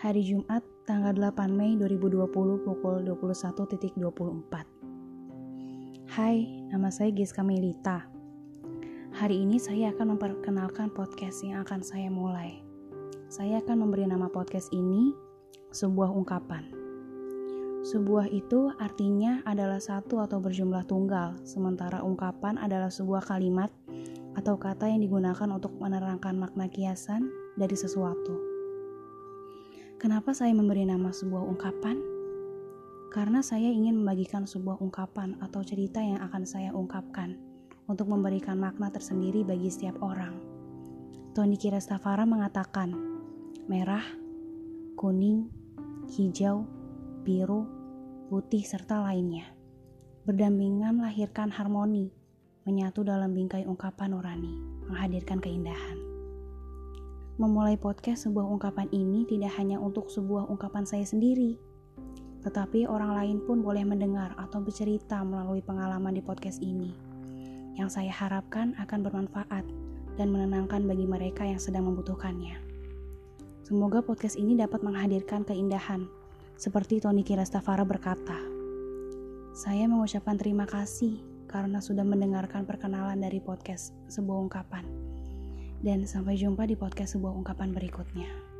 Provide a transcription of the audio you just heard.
Hari Jumat, tanggal 8 Mei 2020 pukul 21.24. Hai, nama saya Giska Melita. Hari ini saya akan memperkenalkan podcast yang akan saya mulai. Saya akan memberi nama podcast ini sebuah ungkapan. Sebuah itu artinya adalah satu atau berjumlah tunggal, sementara ungkapan adalah sebuah kalimat atau kata yang digunakan untuk menerangkan makna kiasan dari sesuatu. Kenapa saya memberi nama sebuah ungkapan? Karena saya ingin membagikan sebuah ungkapan atau cerita yang akan saya ungkapkan untuk memberikan makna tersendiri bagi setiap orang. Tony Kirastafara mengatakan, merah, kuning, hijau, biru, putih, serta lainnya. Berdampingan melahirkan harmoni, menyatu dalam bingkai ungkapan nurani, menghadirkan keindahan. Memulai podcast sebuah ungkapan ini tidak hanya untuk sebuah ungkapan saya sendiri, tetapi orang lain pun boleh mendengar atau bercerita melalui pengalaman di podcast ini. Yang saya harapkan akan bermanfaat dan menenangkan bagi mereka yang sedang membutuhkannya. Semoga podcast ini dapat menghadirkan keindahan, seperti Tony Kirastafara berkata. Saya mengucapkan terima kasih karena sudah mendengarkan perkenalan dari podcast sebuah ungkapan. Dan sampai jumpa di podcast sebuah ungkapan berikutnya.